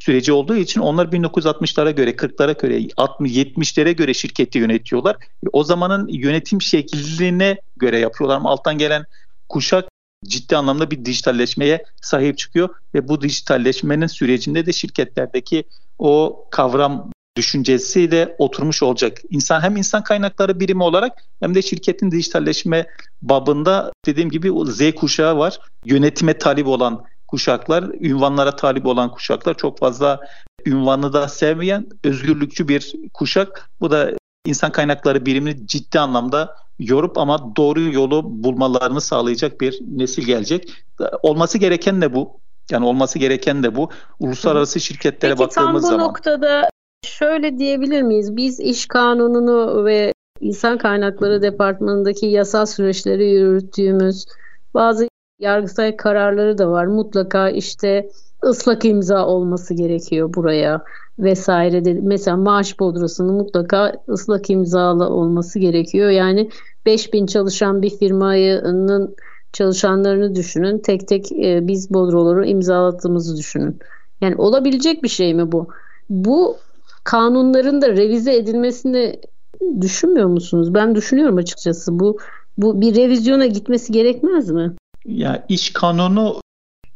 süreci olduğu için onlar 1960'lara göre, 40'lara göre, 60 70'lere göre şirketi yönetiyorlar. O zamanın yönetim şekline göre yapıyorlar ama alttan gelen kuşak ciddi anlamda bir dijitalleşmeye sahip çıkıyor ve bu dijitalleşmenin sürecinde de şirketlerdeki o kavram düşüncesi de oturmuş olacak. İnsan hem insan kaynakları birimi olarak hem de şirketin dijitalleşme babında dediğim gibi Z kuşağı var. Yönetime talip olan kuşaklar, ünvanlara talip olan kuşaklar çok fazla ünvanı da sevmeyen özgürlükçü bir kuşak. Bu da insan kaynakları birimini ciddi anlamda yorup ama doğru yolu bulmalarını sağlayacak bir nesil gelecek. Olması gereken de bu. Yani olması gereken de bu. Uluslararası şirketlere Peki, baktığımız zaman. zaman. tam bu noktada şöyle diyebilir miyiz? Biz iş kanununu ve insan kaynakları departmanındaki yasal süreçleri yürüttüğümüz bazı yargısal kararları da var. Mutlaka işte ıslak imza olması gerekiyor buraya vesaire. De. Mesela maaş bodrosunun mutlaka ıslak imzalı olması gerekiyor. Yani 5000 çalışan bir firmanın çalışanlarını düşünün. Tek tek e, biz bodroları imzalattığımızı düşünün. Yani olabilecek bir şey mi bu? Bu kanunların da revize edilmesini düşünmüyor musunuz? Ben düşünüyorum açıkçası. Bu bu bir revizyona gitmesi gerekmez mi? Ya iş kanunu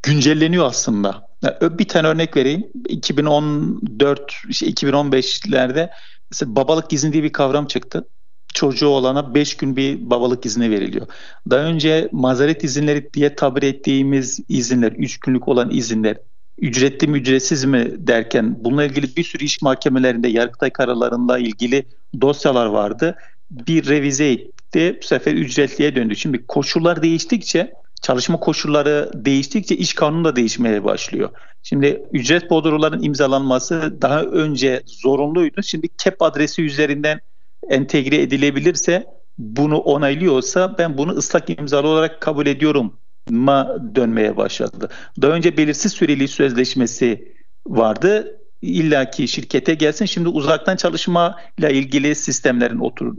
güncelleniyor aslında. Yani bir tane örnek vereyim. 2014 işte 2015'lerde mesela babalık izni diye bir kavram çıktı. Çocuğu olana 5 gün bir babalık izni veriliyor. Daha önce mazeret izinleri diye tabir ettiğimiz izinler, 3 günlük olan izinler ücretli mi ücretsiz mi derken bununla ilgili bir sürü iş mahkemelerinde Yargıtay kararlarında ilgili dosyalar vardı. Bir revize etti. Bu sefer ücretliye döndü. Şimdi koşullar değiştikçe çalışma koşulları değiştikçe iş kanunu da değişmeye başlıyor. Şimdi ücret bordroların imzalanması daha önce zorunluydu. Şimdi KEP adresi üzerinden entegre edilebilirse bunu onaylıyorsa ben bunu ıslak imzalı olarak kabul ediyorum ma dönmeye başladı. Daha önce belirsiz süreli sözleşmesi vardı. İlla ki şirkete gelsin. Şimdi uzaktan çalışma ile ilgili sistemlerin otur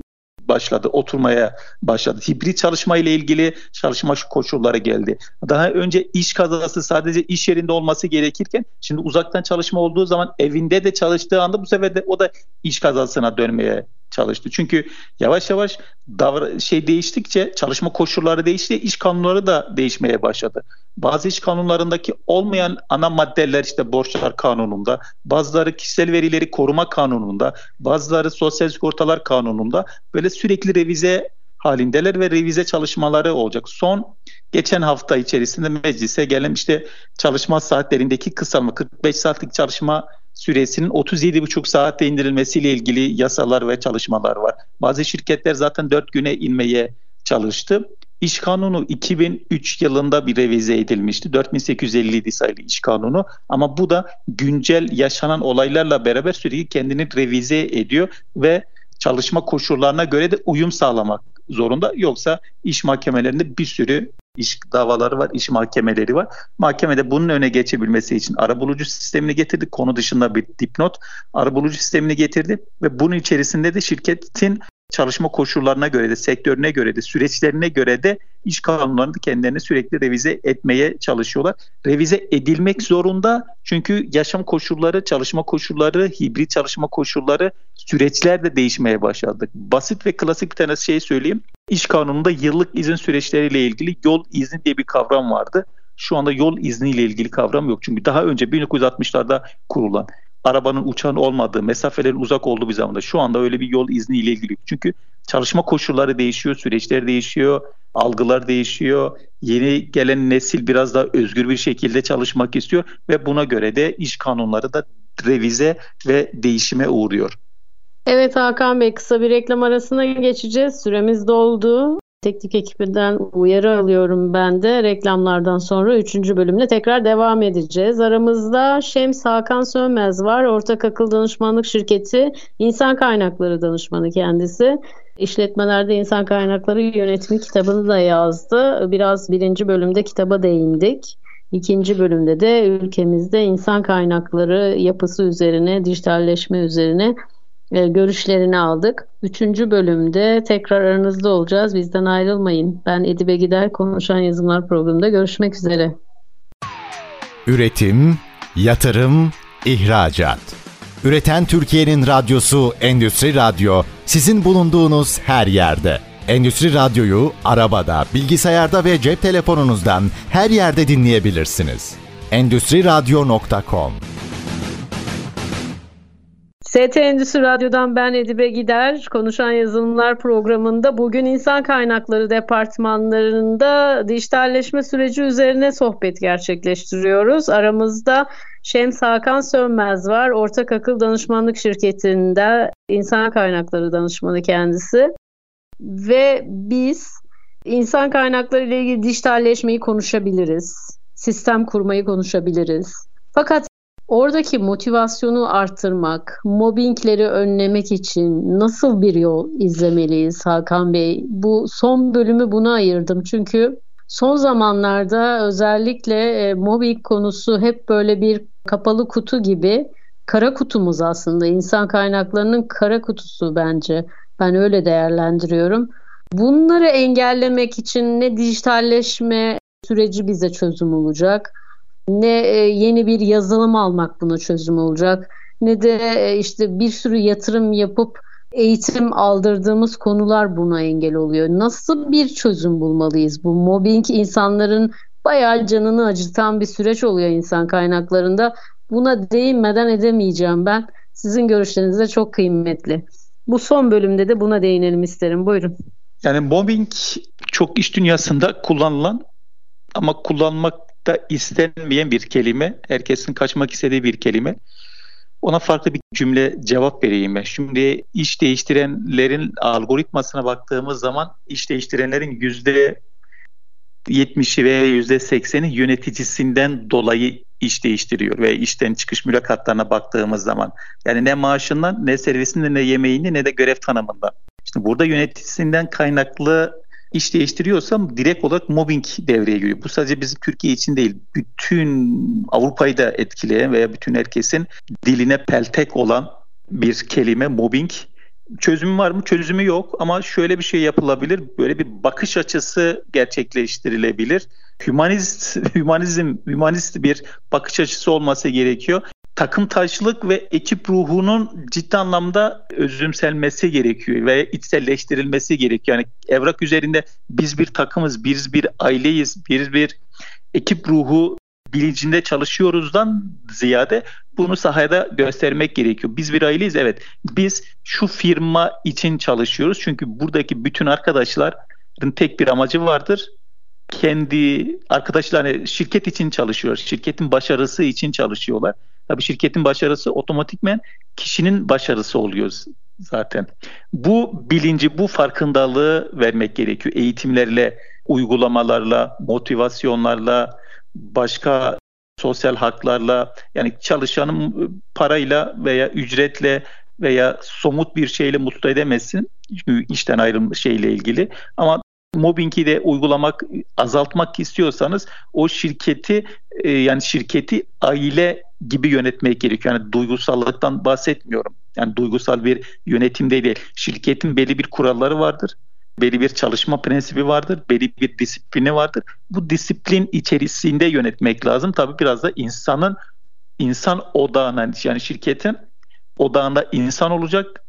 başladı, oturmaya başladı. Hibrit çalışma ile ilgili çalışma koşulları geldi. Daha önce iş kazası sadece iş yerinde olması gerekirken şimdi uzaktan çalışma olduğu zaman evinde de çalıştığı anda bu sefer de o da iş kazasına dönmeye çalıştı. Çünkü yavaş yavaş davra şey değiştikçe çalışma koşulları değişti, iş kanunları da değişmeye başladı. Bazı iş kanunlarındaki olmayan ana maddeler işte borçlar kanununda, bazıları kişisel verileri koruma kanununda, bazıları sosyal sigortalar kanununda böyle sürekli revize halindeler ve revize çalışmaları olacak. Son geçen hafta içerisinde meclise gelen işte çalışma saatlerindeki kısalma 45 saatlik çalışma süresinin 37,5 saatte indirilmesiyle ilgili yasalar ve çalışmalar var. Bazı şirketler zaten 4 güne inmeye çalıştı. İş kanunu 2003 yılında bir revize edilmişti. 4857 sayılı iş kanunu ama bu da güncel yaşanan olaylarla beraber sürekli kendini revize ediyor ve çalışma koşullarına göre de uyum sağlamak zorunda. Yoksa iş mahkemelerinde bir sürü iş davaları var, iş mahkemeleri var. Mahkemede bunun öne geçebilmesi için arabulucu sistemini getirdi. Konu dışında bir dipnot arabulucu sistemini getirdi ve bunun içerisinde de şirketin çalışma koşullarına göre de, sektörüne göre de, süreçlerine göre de iş kanunlarını kendilerini sürekli revize etmeye çalışıyorlar. Revize edilmek zorunda çünkü yaşam koşulları, çalışma koşulları, hibrit çalışma koşulları, süreçler de değişmeye başladı. Basit ve klasik bir tane şey söyleyeyim. İş kanununda yıllık izin süreçleriyle ilgili yol izni diye bir kavram vardı. Şu anda yol izniyle ilgili kavram yok. Çünkü daha önce 1960'larda kurulan arabanın uçağın olmadığı, mesafelerin uzak olduğu bir zamanda şu anda öyle bir yol izniyle ilgili. Çünkü çalışma koşulları değişiyor, süreçler değişiyor, algılar değişiyor. Yeni gelen nesil biraz daha özgür bir şekilde çalışmak istiyor ve buna göre de iş kanunları da revize ve değişime uğruyor. Evet Hakan Bey kısa bir reklam arasına geçeceğiz. Süremiz doldu. Teknik ekibinden uyarı alıyorum ben de. Reklamlardan sonra 3. bölümle tekrar devam edeceğiz. Aramızda Şems Hakan Sönmez var. Ortak Akıl Danışmanlık Şirketi İnsan Kaynakları Danışmanı kendisi. İşletmelerde insan kaynakları yönetimi kitabını da yazdı. Biraz birinci bölümde kitaba değindik. İkinci bölümde de ülkemizde insan kaynakları yapısı üzerine, dijitalleşme üzerine görüşlerini aldık. Üçüncü bölümde tekrar aranızda olacağız. Bizden ayrılmayın. Ben Edibe Gider Konuşan Yazımlar programında görüşmek üzere. Üretim, yatırım, ihracat. Üreten Türkiye'nin radyosu Endüstri Radyo sizin bulunduğunuz her yerde. Endüstri Radyo'yu arabada, bilgisayarda ve cep telefonunuzdan her yerde dinleyebilirsiniz. Endüstriradyo.com ST Endüstri Radyo'dan ben Edibe Gider. Konuşan Yazılımlar programında bugün insan kaynakları departmanlarında dijitalleşme süreci üzerine sohbet gerçekleştiriyoruz. Aramızda Şems Hakan Sönmez var. Ortak Akıl Danışmanlık Şirketi'nde insan kaynakları danışmanı kendisi. Ve biz insan kaynakları ile ilgili dijitalleşmeyi konuşabiliriz. Sistem kurmayı konuşabiliriz. Fakat Oradaki motivasyonu arttırmak, mobbingleri önlemek için nasıl bir yol izlemeliyiz Hakan Bey? Bu son bölümü buna ayırdım çünkü son zamanlarda özellikle e, mobbing konusu hep böyle bir kapalı kutu gibi kara kutumuz aslında insan kaynaklarının kara kutusu bence. Ben öyle değerlendiriyorum. Bunları engellemek için ne dijitalleşme süreci bize çözüm olacak ne e, yeni bir yazılım almak buna çözüm olacak ne de e, işte bir sürü yatırım yapıp eğitim aldırdığımız konular buna engel oluyor. Nasıl bir çözüm bulmalıyız? Bu mobbing insanların bayağı canını acıtan bir süreç oluyor insan kaynaklarında. Buna değinmeden edemeyeceğim ben. Sizin görüşleriniz de çok kıymetli. Bu son bölümde de buna değinelim isterim. Buyurun. Yani mobbing çok iş dünyasında kullanılan ama kullanmak da istenmeyen bir kelime. Herkesin kaçmak istediği bir kelime. Ona farklı bir cümle cevap vereyim ben. Şimdi iş değiştirenlerin algoritmasına baktığımız zaman iş değiştirenlerin yüzde 70'i veya yüzde 80'i yöneticisinden dolayı iş değiştiriyor ve işten çıkış mülakatlarına baktığımız zaman yani ne maaşından ne servisinde ne yemeğini ne de görev tanımında. İşte burada yöneticisinden kaynaklı iş değiştiriyorsam direkt olarak mobbing devreye giriyor. Bu sadece bizim Türkiye için değil, bütün Avrupa'yı da etkileyen veya bütün herkesin diline peltek olan bir kelime mobbing. Çözümü var mı? Çözümü yok ama şöyle bir şey yapılabilir. Böyle bir bakış açısı gerçekleştirilebilir. Humanist, humanizm, humanist bir bakış açısı olması gerekiyor takım taşlık ve ekip ruhunun ciddi anlamda özümselmesi gerekiyor ve içselleştirilmesi gerekiyor. Yani evrak üzerinde biz bir takımız, biz bir aileyiz, biz bir ekip ruhu bilincinde çalışıyoruzdan ziyade bunu sahada göstermek gerekiyor. Biz bir aileyiz evet. Biz şu firma için çalışıyoruz. Çünkü buradaki bütün arkadaşların tek bir amacı vardır. Kendi arkadaşlar yani şirket için çalışıyor. Şirketin başarısı için çalışıyorlar. Tabii şirketin başarısı otomatikmen kişinin başarısı oluyor zaten. Bu bilinci, bu farkındalığı vermek gerekiyor. Eğitimlerle, uygulamalarla, motivasyonlarla, başka sosyal haklarla yani çalışanın parayla veya ücretle veya somut bir şeyle mutlu edemezsin işten ayrılma şeyle ilgili ama mobbingi de uygulamak, azaltmak istiyorsanız o şirketi yani şirketi aile gibi yönetmek gerekiyor. Yani duygusallıktan bahsetmiyorum. Yani duygusal bir yönetimde değil. Şirketin belli bir kuralları vardır. Belli bir çalışma prensibi vardır. Belli bir disiplini vardır. Bu disiplin içerisinde yönetmek lazım. Tabii biraz da insanın insan odağına yani şirketin odağında insan olacak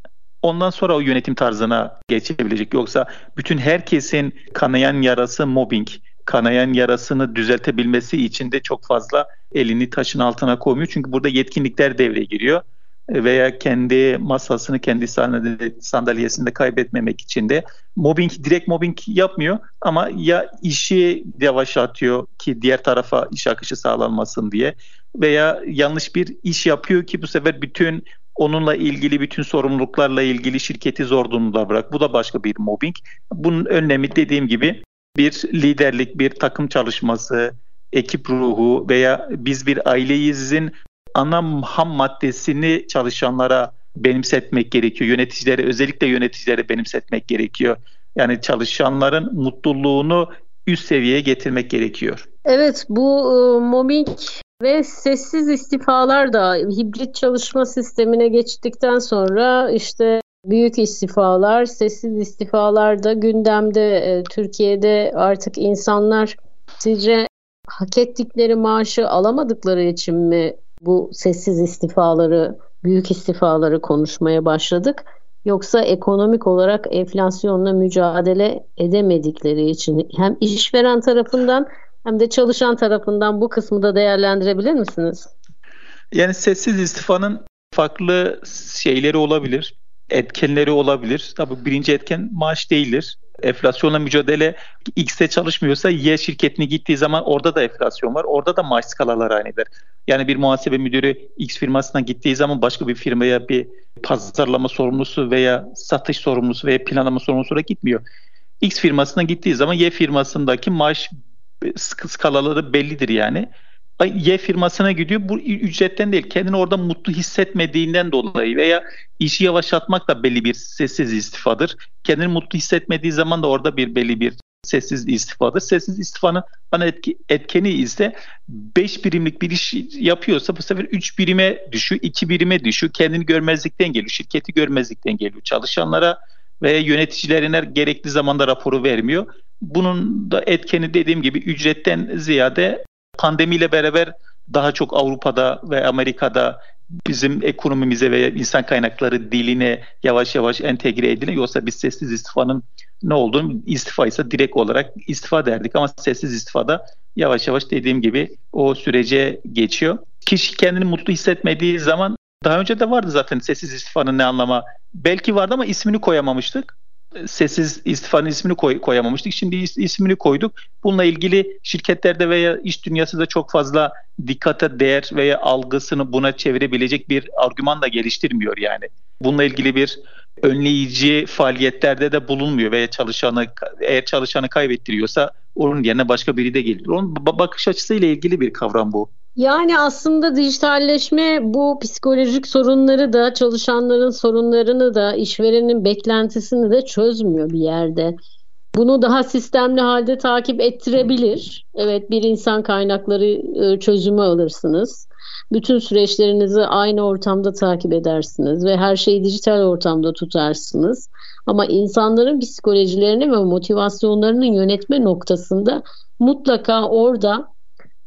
ondan sonra o yönetim tarzına geçebilecek. Yoksa bütün herkesin kanayan yarası mobbing, kanayan yarasını düzeltebilmesi için de çok fazla elini taşın altına koymuyor. Çünkü burada yetkinlikler devreye giriyor veya kendi masasını kendi sandalyesinde kaybetmemek için de mobbing direkt mobbing yapmıyor ama ya işi yavaşlatıyor ki diğer tarafa iş akışı sağlanmasın diye veya yanlış bir iş yapıyor ki bu sefer bütün onunla ilgili bütün sorumluluklarla ilgili şirketi zor durumda bırak. Bu da başka bir mobbing. Bunun önlemi dediğim gibi bir liderlik, bir takım çalışması, ekip ruhu veya biz bir aileyizin ana ham maddesini çalışanlara benimsetmek gerekiyor. Yöneticilere özellikle yöneticilere benimsetmek gerekiyor. Yani çalışanların mutluluğunu üst seviyeye getirmek gerekiyor. Evet bu e, mobbing ve sessiz istifalar da hibrit çalışma sistemine geçtikten sonra işte büyük istifalar, sessiz istifalar da gündemde. E, Türkiye'de artık insanlar sizce hak ettikleri maaşı alamadıkları için mi bu sessiz istifaları, büyük istifaları konuşmaya başladık? Yoksa ekonomik olarak enflasyonla mücadele edemedikleri için hem işveren tarafından hem de çalışan tarafından bu kısmı da değerlendirebilir misiniz? Yani sessiz istifanın farklı şeyleri olabilir, etkenleri olabilir. Tabii birinci etken maaş değildir. Enflasyonla mücadele X'te çalışmıyorsa Y şirketine gittiği zaman orada da enflasyon var. Orada da maaş skalaları aynıdır. Yani bir muhasebe müdürü X firmasına gittiği zaman başka bir firmaya bir pazarlama sorumlusu veya satış sorumlusu veya planlama sorumlusu olarak gitmiyor. X firmasına gittiği zaman Y firmasındaki maaş skalaları bellidir yani. Y firmasına gidiyor. Bu ücretten değil. Kendini orada mutlu hissetmediğinden dolayı veya işi yavaşlatmak da belli bir sessiz istifadır. Kendini mutlu hissetmediği zaman da orada bir belli bir sessiz istifadır. Sessiz istifanın ana etki, etkeni ise 5 birimlik bir iş yapıyorsa bu sefer 3 birime düşüyor, 2 birime düşüyor. Kendini görmezlikten geliyor, şirketi görmezlikten geliyor. Çalışanlara ve yöneticilerine gerekli zamanda raporu vermiyor. Bunun da etkeni dediğim gibi ücretten ziyade pandemiyle beraber daha çok Avrupa'da ve Amerika'da bizim ekonomimize ve insan kaynakları diline yavaş yavaş entegre ediliyor. Yoksa biz sessiz istifanın ne olduğunu istifa ise direkt olarak istifa derdik ama sessiz istifada yavaş yavaş dediğim gibi o sürece geçiyor. Kişi kendini mutlu hissetmediği zaman daha önce de vardı zaten sessiz istifanın ne anlama. Belki vardı ama ismini koyamamıştık sessiz istifanın ismini koy, koyamamıştık. Şimdi is, ismini koyduk. Bununla ilgili şirketlerde veya iş dünyası da çok fazla dikkate değer veya algısını buna çevirebilecek bir argüman da geliştirmiyor yani. Bununla ilgili bir önleyici faaliyetlerde de bulunmuyor veya çalışanı eğer çalışanı kaybettiriyorsa onun yerine başka biri de gelir. Onun bakış açısıyla ilgili bir kavram bu. Yani aslında dijitalleşme bu psikolojik sorunları da çalışanların sorunlarını da işverenin beklentisini de çözmüyor bir yerde. Bunu daha sistemli halde takip ettirebilir. Evet bir insan kaynakları e, çözümü alırsınız. Bütün süreçlerinizi aynı ortamda takip edersiniz ve her şeyi dijital ortamda tutarsınız. Ama insanların psikolojilerini ve motivasyonlarını yönetme noktasında mutlaka orada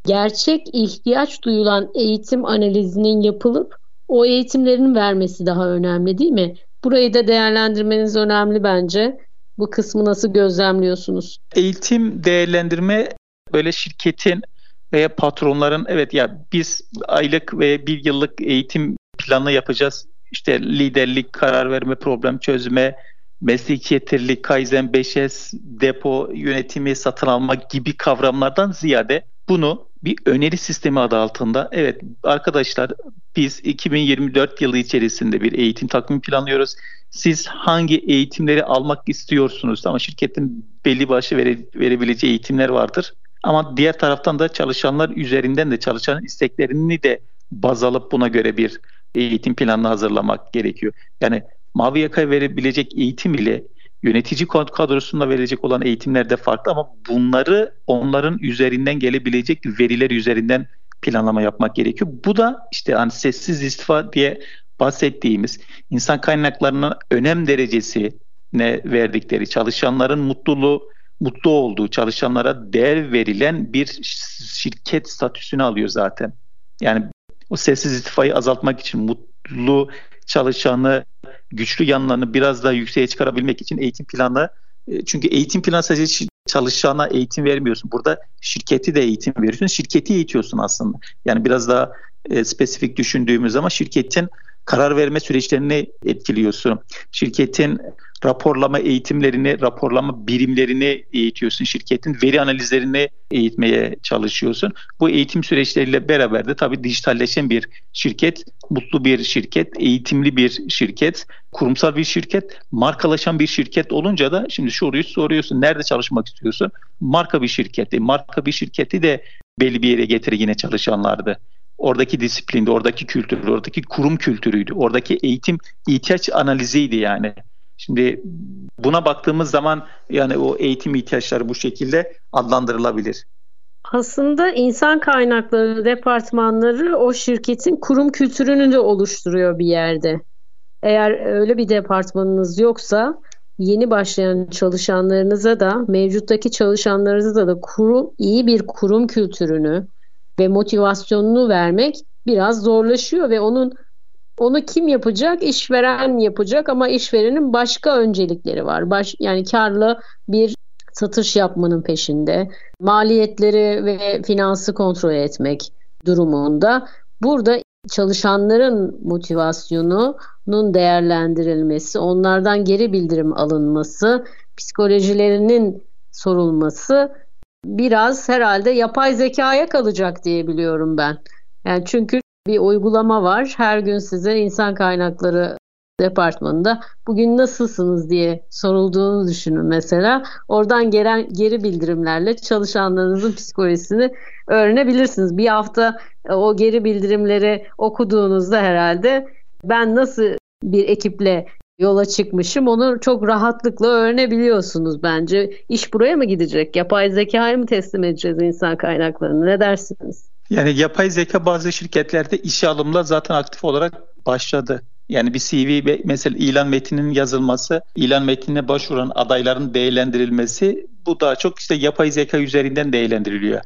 gerçek ihtiyaç duyulan eğitim analizinin yapılıp o eğitimlerin vermesi daha önemli değil mi? Burayı da değerlendirmeniz önemli bence. Bu kısmı nasıl gözlemliyorsunuz? Eğitim değerlendirme böyle şirketin veya patronların evet ya biz aylık ve bir yıllık eğitim planı yapacağız. İşte liderlik, karar verme, problem çözme, mesleki yeterlilik, Kaizen 5S, depo yönetimi, satın almak gibi kavramlardan ziyade bunu bir öneri sistemi adı altında evet arkadaşlar biz 2024 yılı içerisinde bir eğitim takvimi planlıyoruz. Siz hangi eğitimleri almak istiyorsunuz? Ama şirketin belli başlı vere, verebileceği eğitimler vardır. Ama diğer taraftan da çalışanlar üzerinden de çalışan isteklerini de baz alıp buna göre bir eğitim planını hazırlamak gerekiyor. Yani mavi yaka verebilecek eğitim ile yönetici kadrosunda verilecek olan eğitimler de farklı ama bunları onların üzerinden gelebilecek veriler üzerinden planlama yapmak gerekiyor. Bu da işte hani sessiz istifa diye bahsettiğimiz insan kaynaklarına önem derecesi ne verdikleri, çalışanların mutluluğu mutlu olduğu, çalışanlara değer verilen bir şirket statüsünü alıyor zaten. Yani o sessiz istifayı azaltmak için mutlu çalışanı güçlü yanlarını biraz daha yükseğe çıkarabilmek için eğitim planı e, çünkü eğitim planı sadece çalışana eğitim vermiyorsun. Burada şirketi de eğitim veriyorsun. Şirketi eğitiyorsun aslında. Yani biraz daha e, spesifik düşündüğümüz zaman şirketin karar verme süreçlerini etkiliyorsun. Şirketin raporlama eğitimlerini, raporlama birimlerini eğitiyorsun. Şirketin veri analizlerini eğitmeye çalışıyorsun. Bu eğitim süreçleriyle beraber de tabii dijitalleşen bir şirket, mutlu bir şirket, eğitimli bir şirket, kurumsal bir şirket, markalaşan bir şirket olunca da şimdi soruyu soruyorsun. Nerede çalışmak istiyorsun? Marka bir şirketi. Marka bir şirketi de belli bir yere getir yine çalışanlardı oradaki disiplinde, oradaki kültür, oradaki kurum kültürüydü. Oradaki eğitim ihtiyaç analiziydi yani. Şimdi buna baktığımız zaman yani o eğitim ihtiyaçları bu şekilde adlandırılabilir. Aslında insan kaynakları departmanları o şirketin kurum kültürünü de oluşturuyor bir yerde. Eğer öyle bir departmanınız yoksa yeni başlayan çalışanlarınıza da mevcuttaki çalışanlarınıza da kurum iyi bir kurum kültürünü ve motivasyonunu vermek biraz zorlaşıyor ve onun onu kim yapacak? İşveren yapacak ama işverenin başka öncelikleri var. Baş, yani karlı bir satış yapmanın peşinde. Maliyetleri ve finansı kontrol etmek durumunda. Burada çalışanların motivasyonunun değerlendirilmesi, onlardan geri bildirim alınması, psikolojilerinin sorulması biraz herhalde yapay zekaya kalacak diye biliyorum ben. Yani çünkü bir uygulama var. Her gün size insan kaynakları departmanında bugün nasılsınız diye sorulduğunu düşünün mesela. Oradan gelen geri bildirimlerle çalışanlarınızın psikolojisini öğrenebilirsiniz. Bir hafta e, o geri bildirimleri okuduğunuzda herhalde ben nasıl bir ekiple yola çıkmışım onu çok rahatlıkla öğrenebiliyorsunuz bence. İş buraya mı gidecek? Yapay zekaya mı teslim edeceğiz insan kaynaklarını? Ne dersiniz? Yani yapay zeka bazı şirketlerde işe alımla zaten aktif olarak başladı. Yani bir CV mesela ilan metninin yazılması, ilan metnine başvuran adayların değerlendirilmesi bu daha çok işte yapay zeka üzerinden değerlendiriliyor.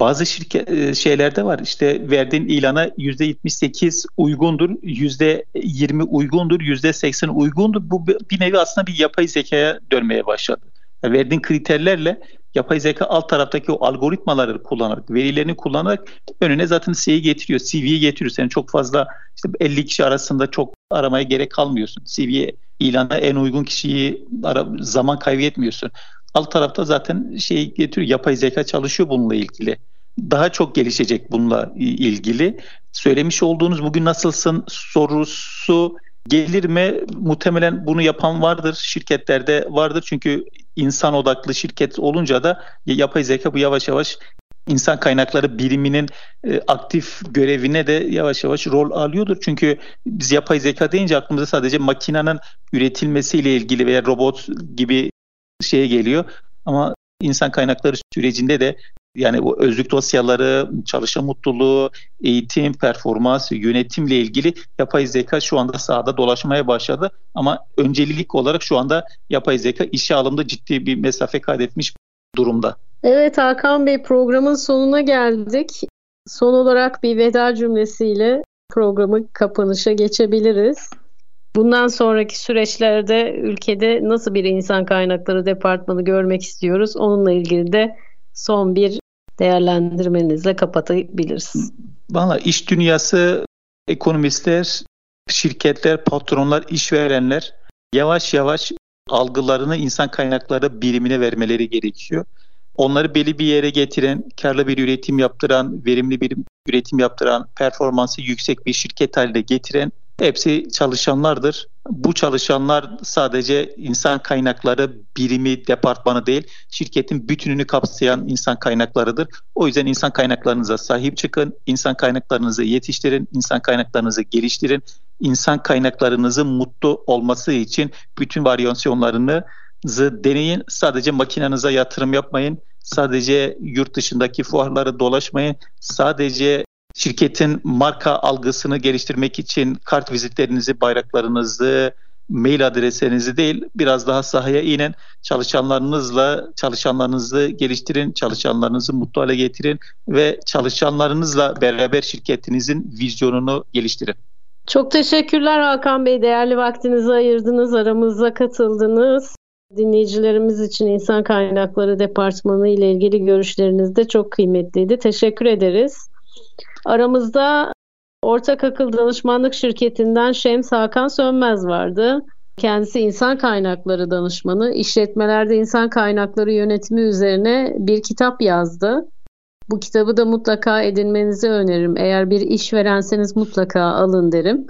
Bazı şirket e, şeylerde var işte verdiğin ilana %78 uygundur, %20 uygundur, %80 uygundur. Bu bir nevi aslında bir yapay zekaya dönmeye başladı. Yani verdiğin kriterlerle yapay zeka alt taraftaki o algoritmaları kullanarak, verilerini kullanarak önüne zaten şeyi getiriyor, CV'yi getiriyor. Senin çok fazla işte 50 kişi arasında çok aramaya gerek kalmıyorsun. CV'ye ilana en uygun kişiyi ara, zaman kaybetmiyorsun. Alt tarafta zaten şey getiriyor, yapay zeka çalışıyor bununla ilgili. Daha çok gelişecek bununla ilgili. Söylemiş olduğunuz bugün nasılsın sorusu gelir mi? Muhtemelen bunu yapan vardır. Şirketlerde vardır. Çünkü insan odaklı şirket olunca da yapay zeka bu yavaş yavaş insan kaynakları biriminin e, aktif görevine de yavaş yavaş rol alıyordur. Çünkü biz yapay zeka deyince aklımıza sadece makinenin üretilmesiyle ilgili veya robot gibi şeye geliyor. Ama insan kaynakları sürecinde de yani o özlük dosyaları, çalışma mutluluğu, eğitim, performans, yönetimle ilgili yapay zeka şu anda sahada dolaşmaya başladı. Ama öncelik olarak şu anda yapay zeka işe alımda ciddi bir mesafe kaydetmiş durumda. Evet Hakan Bey programın sonuna geldik. Son olarak bir veda cümlesiyle programı kapanışa geçebiliriz. Bundan sonraki süreçlerde ülkede nasıl bir insan kaynakları departmanı görmek istiyoruz? Onunla ilgili de son bir değerlendirmenizle kapatabiliriz. Valla iş dünyası, ekonomistler, şirketler, patronlar, işverenler yavaş yavaş algılarını insan kaynakları birimine vermeleri gerekiyor. Onları belli bir yere getiren, karlı bir üretim yaptıran, verimli bir üretim yaptıran, performansı yüksek bir şirket haline getiren hepsi çalışanlardır. Bu çalışanlar sadece insan kaynakları birimi, departmanı değil, şirketin bütününü kapsayan insan kaynaklarıdır. O yüzden insan kaynaklarınıza sahip çıkın, insan kaynaklarınızı yetiştirin, insan kaynaklarınızı geliştirin. İnsan kaynaklarınızın mutlu olması için bütün varyasyonlarınızı deneyin. Sadece makinenize yatırım yapmayın. Sadece yurt dışındaki fuarları dolaşmayın. Sadece şirketin marka algısını geliştirmek için kart vizitlerinizi, bayraklarınızı, mail adreslerinizi değil biraz daha sahaya inin. Çalışanlarınızla çalışanlarınızı geliştirin, çalışanlarınızı mutlu hale getirin ve çalışanlarınızla beraber şirketinizin vizyonunu geliştirin. Çok teşekkürler Hakan Bey. Değerli vaktinizi ayırdınız, aramıza katıldınız. Dinleyicilerimiz için insan kaynakları departmanı ile ilgili görüşleriniz de çok kıymetliydi. Teşekkür ederiz. Aramızda Ortak Akıl Danışmanlık Şirketi'nden Şems Hakan Sönmez vardı. Kendisi insan kaynakları danışmanı. İşletmelerde insan kaynakları yönetimi üzerine bir kitap yazdı. Bu kitabı da mutlaka edinmenizi öneririm. Eğer bir işverenseniz mutlaka alın derim.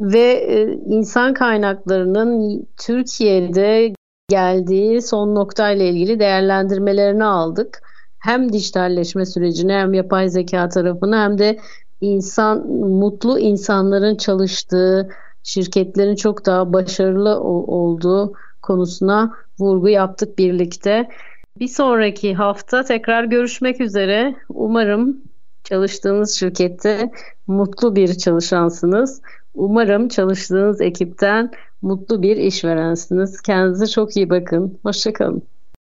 Ve e, insan kaynaklarının Türkiye'de geldiği son noktayla ilgili değerlendirmelerini aldık hem dijitalleşme sürecini hem yapay zeka tarafını hem de insan mutlu insanların çalıştığı şirketlerin çok daha başarılı olduğu konusuna vurgu yaptık birlikte. Bir sonraki hafta tekrar görüşmek üzere. Umarım çalıştığınız şirkette mutlu bir çalışansınız. Umarım çalıştığınız ekipten mutlu bir işverensiniz. Kendinize çok iyi bakın. Hoşçakalın.